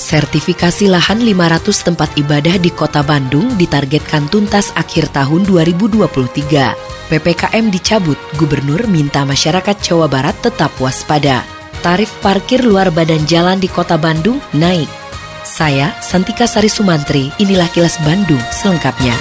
Sertifikasi lahan 500 tempat ibadah di Kota Bandung ditargetkan tuntas akhir tahun 2023. PPKM dicabut, Gubernur minta masyarakat Jawa Barat tetap waspada. Tarif parkir luar badan jalan di Kota Bandung naik. Saya, Santika Sari Sumantri, inilah kilas Bandung selengkapnya.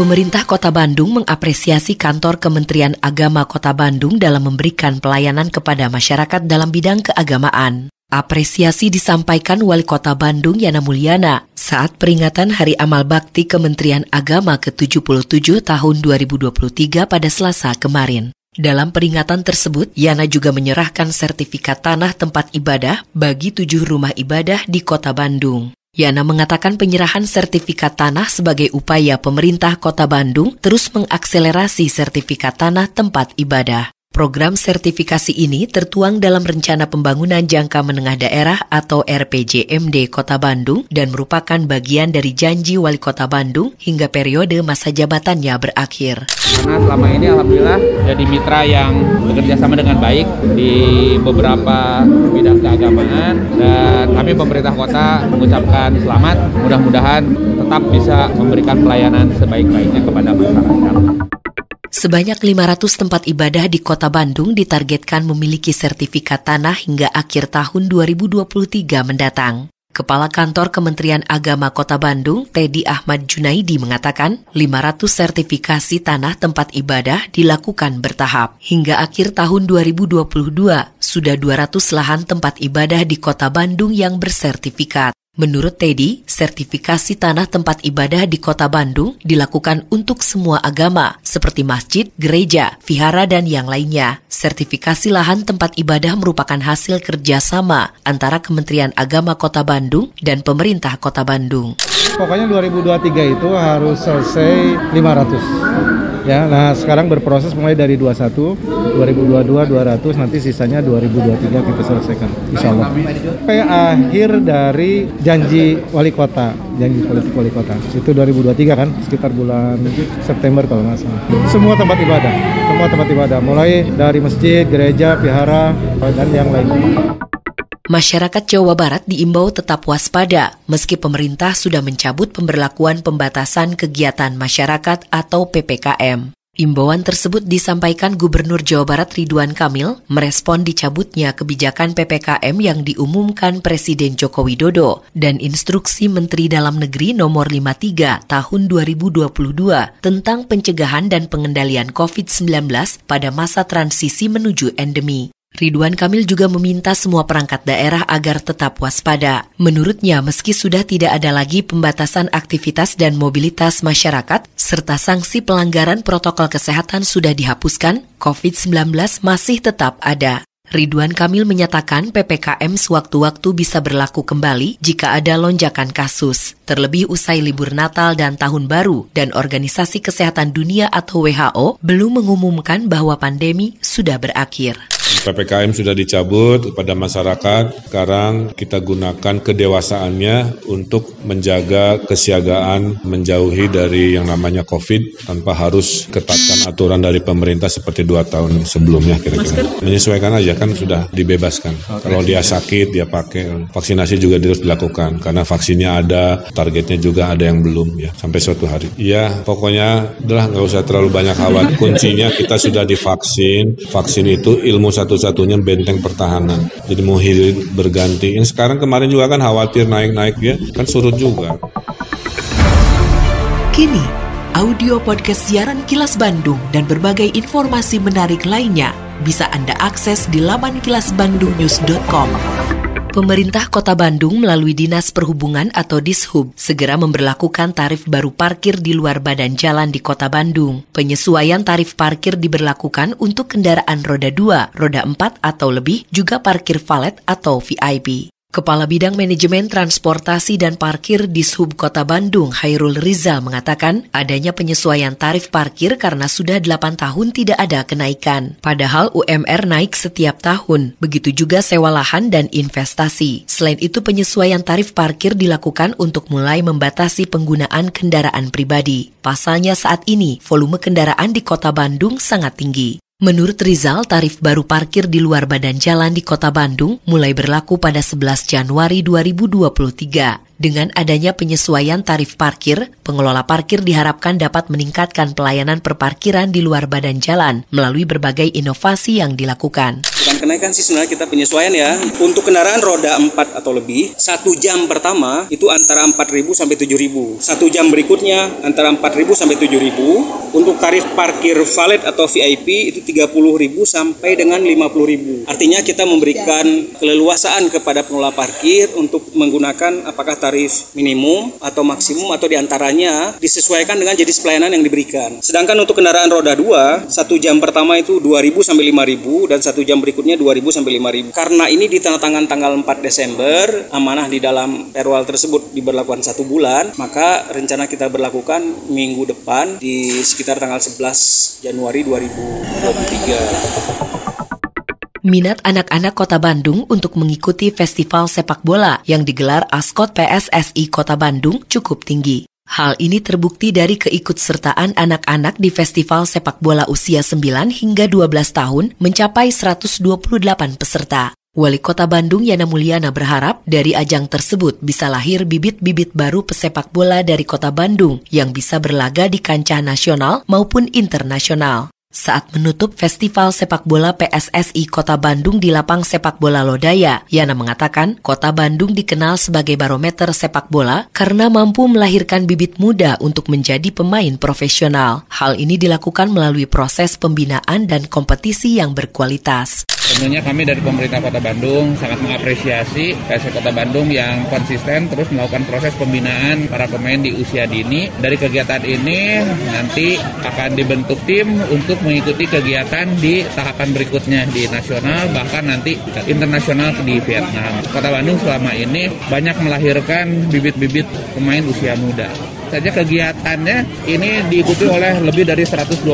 Pemerintah Kota Bandung mengapresiasi kantor Kementerian Agama Kota Bandung dalam memberikan pelayanan kepada masyarakat dalam bidang keagamaan. Apresiasi disampaikan Wali Kota Bandung Yana Mulyana saat peringatan Hari Amal Bakti Kementerian Agama ke-77 tahun 2023 pada Selasa kemarin. Dalam peringatan tersebut, Yana juga menyerahkan sertifikat tanah tempat ibadah bagi tujuh rumah ibadah di kota Bandung. Yana mengatakan penyerahan sertifikat tanah sebagai upaya pemerintah kota Bandung terus mengakselerasi sertifikat tanah tempat ibadah. Program sertifikasi ini tertuang dalam Rencana Pembangunan Jangka Menengah Daerah atau RPJMD Kota Bandung dan merupakan bagian dari janji Wali Kota Bandung hingga periode masa jabatannya berakhir. Karena selama ini Alhamdulillah jadi mitra yang bekerja sama dengan baik di beberapa bidang keagamaan dan kami pemerintah kota mengucapkan selamat mudah-mudahan tetap bisa memberikan pelayanan sebaik-baiknya kepada masyarakat. Sebanyak 500 tempat ibadah di kota Bandung ditargetkan memiliki sertifikat tanah hingga akhir tahun 2023 mendatang. Kepala Kantor Kementerian Agama Kota Bandung, Teddy Ahmad Junaidi mengatakan 500 sertifikasi tanah tempat ibadah dilakukan bertahap. Hingga akhir tahun 2022, sudah 200 lahan tempat ibadah di Kota Bandung yang bersertifikat. Menurut Teddy, sertifikasi tanah tempat ibadah di kota Bandung dilakukan untuk semua agama, seperti masjid, gereja, vihara, dan yang lainnya. Sertifikasi lahan tempat ibadah merupakan hasil kerjasama antara Kementerian Agama Kota Bandung dan pemerintah Kota Bandung. Pokoknya 2023 itu harus selesai 500 ya nah sekarang berproses mulai dari 21 2022 200 nanti sisanya 2023 kita selesaikan insya Allah sampai akhir dari janji wali kota janji politik wali kota. Itu 2023 kan sekitar bulan September kalau nggak salah. Semua tempat ibadah semua tempat ibadah. Mulai dari masjid gereja vihara dan yang lainnya Masyarakat Jawa Barat diimbau tetap waspada meski pemerintah sudah mencabut pemberlakuan pembatasan kegiatan masyarakat atau PPKM. Imbauan tersebut disampaikan Gubernur Jawa Barat Ridwan Kamil merespon dicabutnya kebijakan PPKM yang diumumkan Presiden Joko Widodo dan instruksi Menteri Dalam Negeri nomor 53 tahun 2022 tentang pencegahan dan pengendalian COVID-19 pada masa transisi menuju endemi. Ridwan Kamil juga meminta semua perangkat daerah agar tetap waspada. Menurutnya, meski sudah tidak ada lagi pembatasan aktivitas dan mobilitas masyarakat, serta sanksi pelanggaran protokol kesehatan sudah dihapuskan, COVID-19 masih tetap ada. Ridwan Kamil menyatakan PPKM sewaktu-waktu bisa berlaku kembali jika ada lonjakan kasus, terlebih usai libur Natal dan Tahun Baru, dan Organisasi Kesehatan Dunia atau WHO belum mengumumkan bahwa pandemi sudah berakhir. PPKM sudah dicabut kepada masyarakat. Sekarang kita gunakan kedewasaannya untuk menjaga kesiagaan menjauhi dari yang namanya COVID tanpa harus ketatkan aturan dari pemerintah seperti dua tahun sebelumnya kira-kira. Menyesuaikan aja kan sudah dibebaskan. Kalau dia sakit dia pakai. Vaksinasi juga terus dilakukan karena vaksinnya ada, targetnya juga ada yang belum ya sampai suatu hari. Ya pokoknya adalah nggak usah terlalu banyak khawatir. Kuncinya kita sudah divaksin. Vaksin itu ilmu satu-satunya benteng pertahanan. Jadi mau hidup berganti. Yang sekarang kemarin juga kan khawatir naik-naik ya, kan surut juga. Kini, audio podcast siaran Kilas Bandung dan berbagai informasi menarik lainnya bisa Anda akses di laman kilasbandungnews.com. Pemerintah Kota Bandung melalui Dinas Perhubungan atau Dishub segera memberlakukan tarif baru parkir di luar badan jalan di Kota Bandung. Penyesuaian tarif parkir diberlakukan untuk kendaraan roda 2, roda 4 atau lebih, juga parkir valet atau VIP. Kepala Bidang Manajemen Transportasi dan Parkir di Sub Kota Bandung, Hairul Rizal mengatakan adanya penyesuaian tarif parkir karena sudah 8 tahun tidak ada kenaikan. Padahal UMR naik setiap tahun, begitu juga sewa lahan dan investasi. Selain itu penyesuaian tarif parkir dilakukan untuk mulai membatasi penggunaan kendaraan pribadi. Pasalnya saat ini volume kendaraan di Kota Bandung sangat tinggi. Menurut Rizal, tarif baru parkir di luar badan jalan di kota Bandung mulai berlaku pada 11 Januari 2023. Dengan adanya penyesuaian tarif parkir, pengelola parkir diharapkan dapat meningkatkan pelayanan perparkiran di luar badan jalan melalui berbagai inovasi yang dilakukan. Bukan kenaikan sih sebenarnya kita penyesuaian ya. Untuk kendaraan roda 4 atau lebih, satu jam pertama itu antara 4.000 sampai 7.000. Satu jam berikutnya antara 4.000 sampai 7.000. Untuk tarif parkir valet atau VIP itu 30.000 sampai dengan 50.000. Artinya kita memberikan keleluasaan kepada pengelola parkir untuk menggunakan apakah tarif minimum atau maksimum atau di antaranya disesuaikan dengan jenis pelayanan yang diberikan. Sedangkan untuk kendaraan roda 2, satu jam pertama itu 2.000 sampai 5.000 dan satu jam berikutnya 2.000 sampai 5.000. Karena ini ditandatangan tanggal 4 Desember, amanah di dalam perwal tersebut diberlakukan satu bulan, maka rencana kita berlakukan minggu depan di sekitar tanggal 11 Januari 2023. Minat anak-anak kota Bandung untuk mengikuti festival sepak bola yang digelar Askot PSSI Kota Bandung cukup tinggi. Hal ini terbukti dari keikutsertaan anak-anak di festival sepak bola usia 9 hingga 12 tahun mencapai 128 peserta. Wali Kota Bandung Yana Mulyana berharap dari ajang tersebut bisa lahir bibit-bibit baru pesepak bola dari Kota Bandung yang bisa berlaga di kancah nasional maupun internasional. Saat menutup Festival Sepak Bola PSSI Kota Bandung di lapang sepak bola Lodaya, Yana mengatakan Kota Bandung dikenal sebagai barometer sepak bola karena mampu melahirkan bibit muda untuk menjadi pemain profesional. Hal ini dilakukan melalui proses pembinaan dan kompetisi yang berkualitas. Tentunya kami dari pemerintah Kota Bandung sangat mengapresiasi PSS Kota Bandung yang konsisten terus melakukan proses pembinaan para pemain di usia dini. Dari kegiatan ini nanti akan dibentuk tim untuk mengikuti kegiatan di tahapan berikutnya di nasional bahkan nanti internasional di Vietnam. Kota Bandung selama ini banyak melahirkan bibit-bibit pemain usia muda. Saja kegiatannya ini diikuti oleh lebih dari 128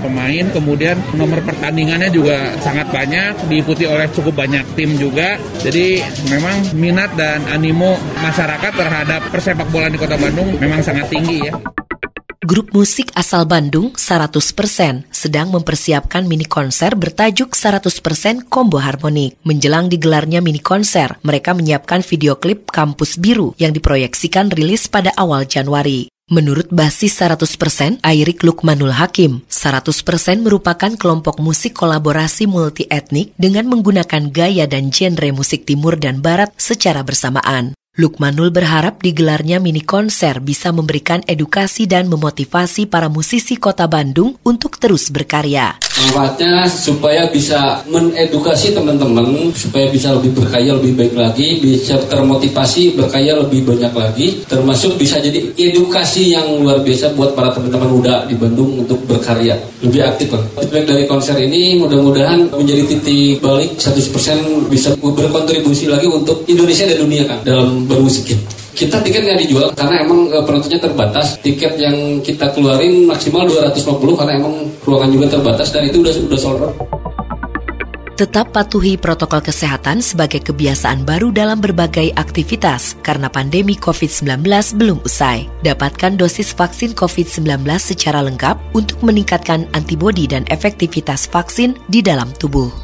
pemain. Kemudian nomor pertandingannya juga sangat banyak diikuti oleh cukup banyak tim juga. Jadi memang minat dan animo masyarakat terhadap persepak bola di kota Bandung memang sangat tinggi ya Grup musik asal Bandung 100% sedang mempersiapkan mini konser bertajuk 100% Combo Harmonik. Menjelang digelarnya mini konser, mereka menyiapkan video klip Kampus Biru yang diproyeksikan rilis pada awal Januari. Menurut basis 100%, Airik Lukmanul Hakim, 100% merupakan kelompok musik kolaborasi multi etnik dengan menggunakan gaya dan genre musik timur dan barat secara bersamaan. Lukmanul berharap digelarnya mini konser bisa memberikan edukasi dan memotivasi para musisi kota Bandung untuk terus berkarya. Manfaatnya supaya bisa menedukasi teman-teman, supaya bisa lebih berkarya lebih baik lagi, bisa termotivasi berkarya lebih banyak lagi, termasuk bisa jadi edukasi yang luar biasa buat para teman-teman muda di Bandung untuk berkarya, lebih aktif lah. Feedback dari konser ini mudah-mudahan menjadi titik balik 100% bisa berkontribusi lagi untuk Indonesia dan dunia kan dalam bermusik kita tiket nggak dijual karena emang e, penontonnya terbatas tiket yang kita keluarin maksimal 250 karena emang ruangan juga terbatas dan itu udah udah sold out Tetap patuhi protokol kesehatan sebagai kebiasaan baru dalam berbagai aktivitas karena pandemi COVID-19 belum usai. Dapatkan dosis vaksin COVID-19 secara lengkap untuk meningkatkan antibodi dan efektivitas vaksin di dalam tubuh.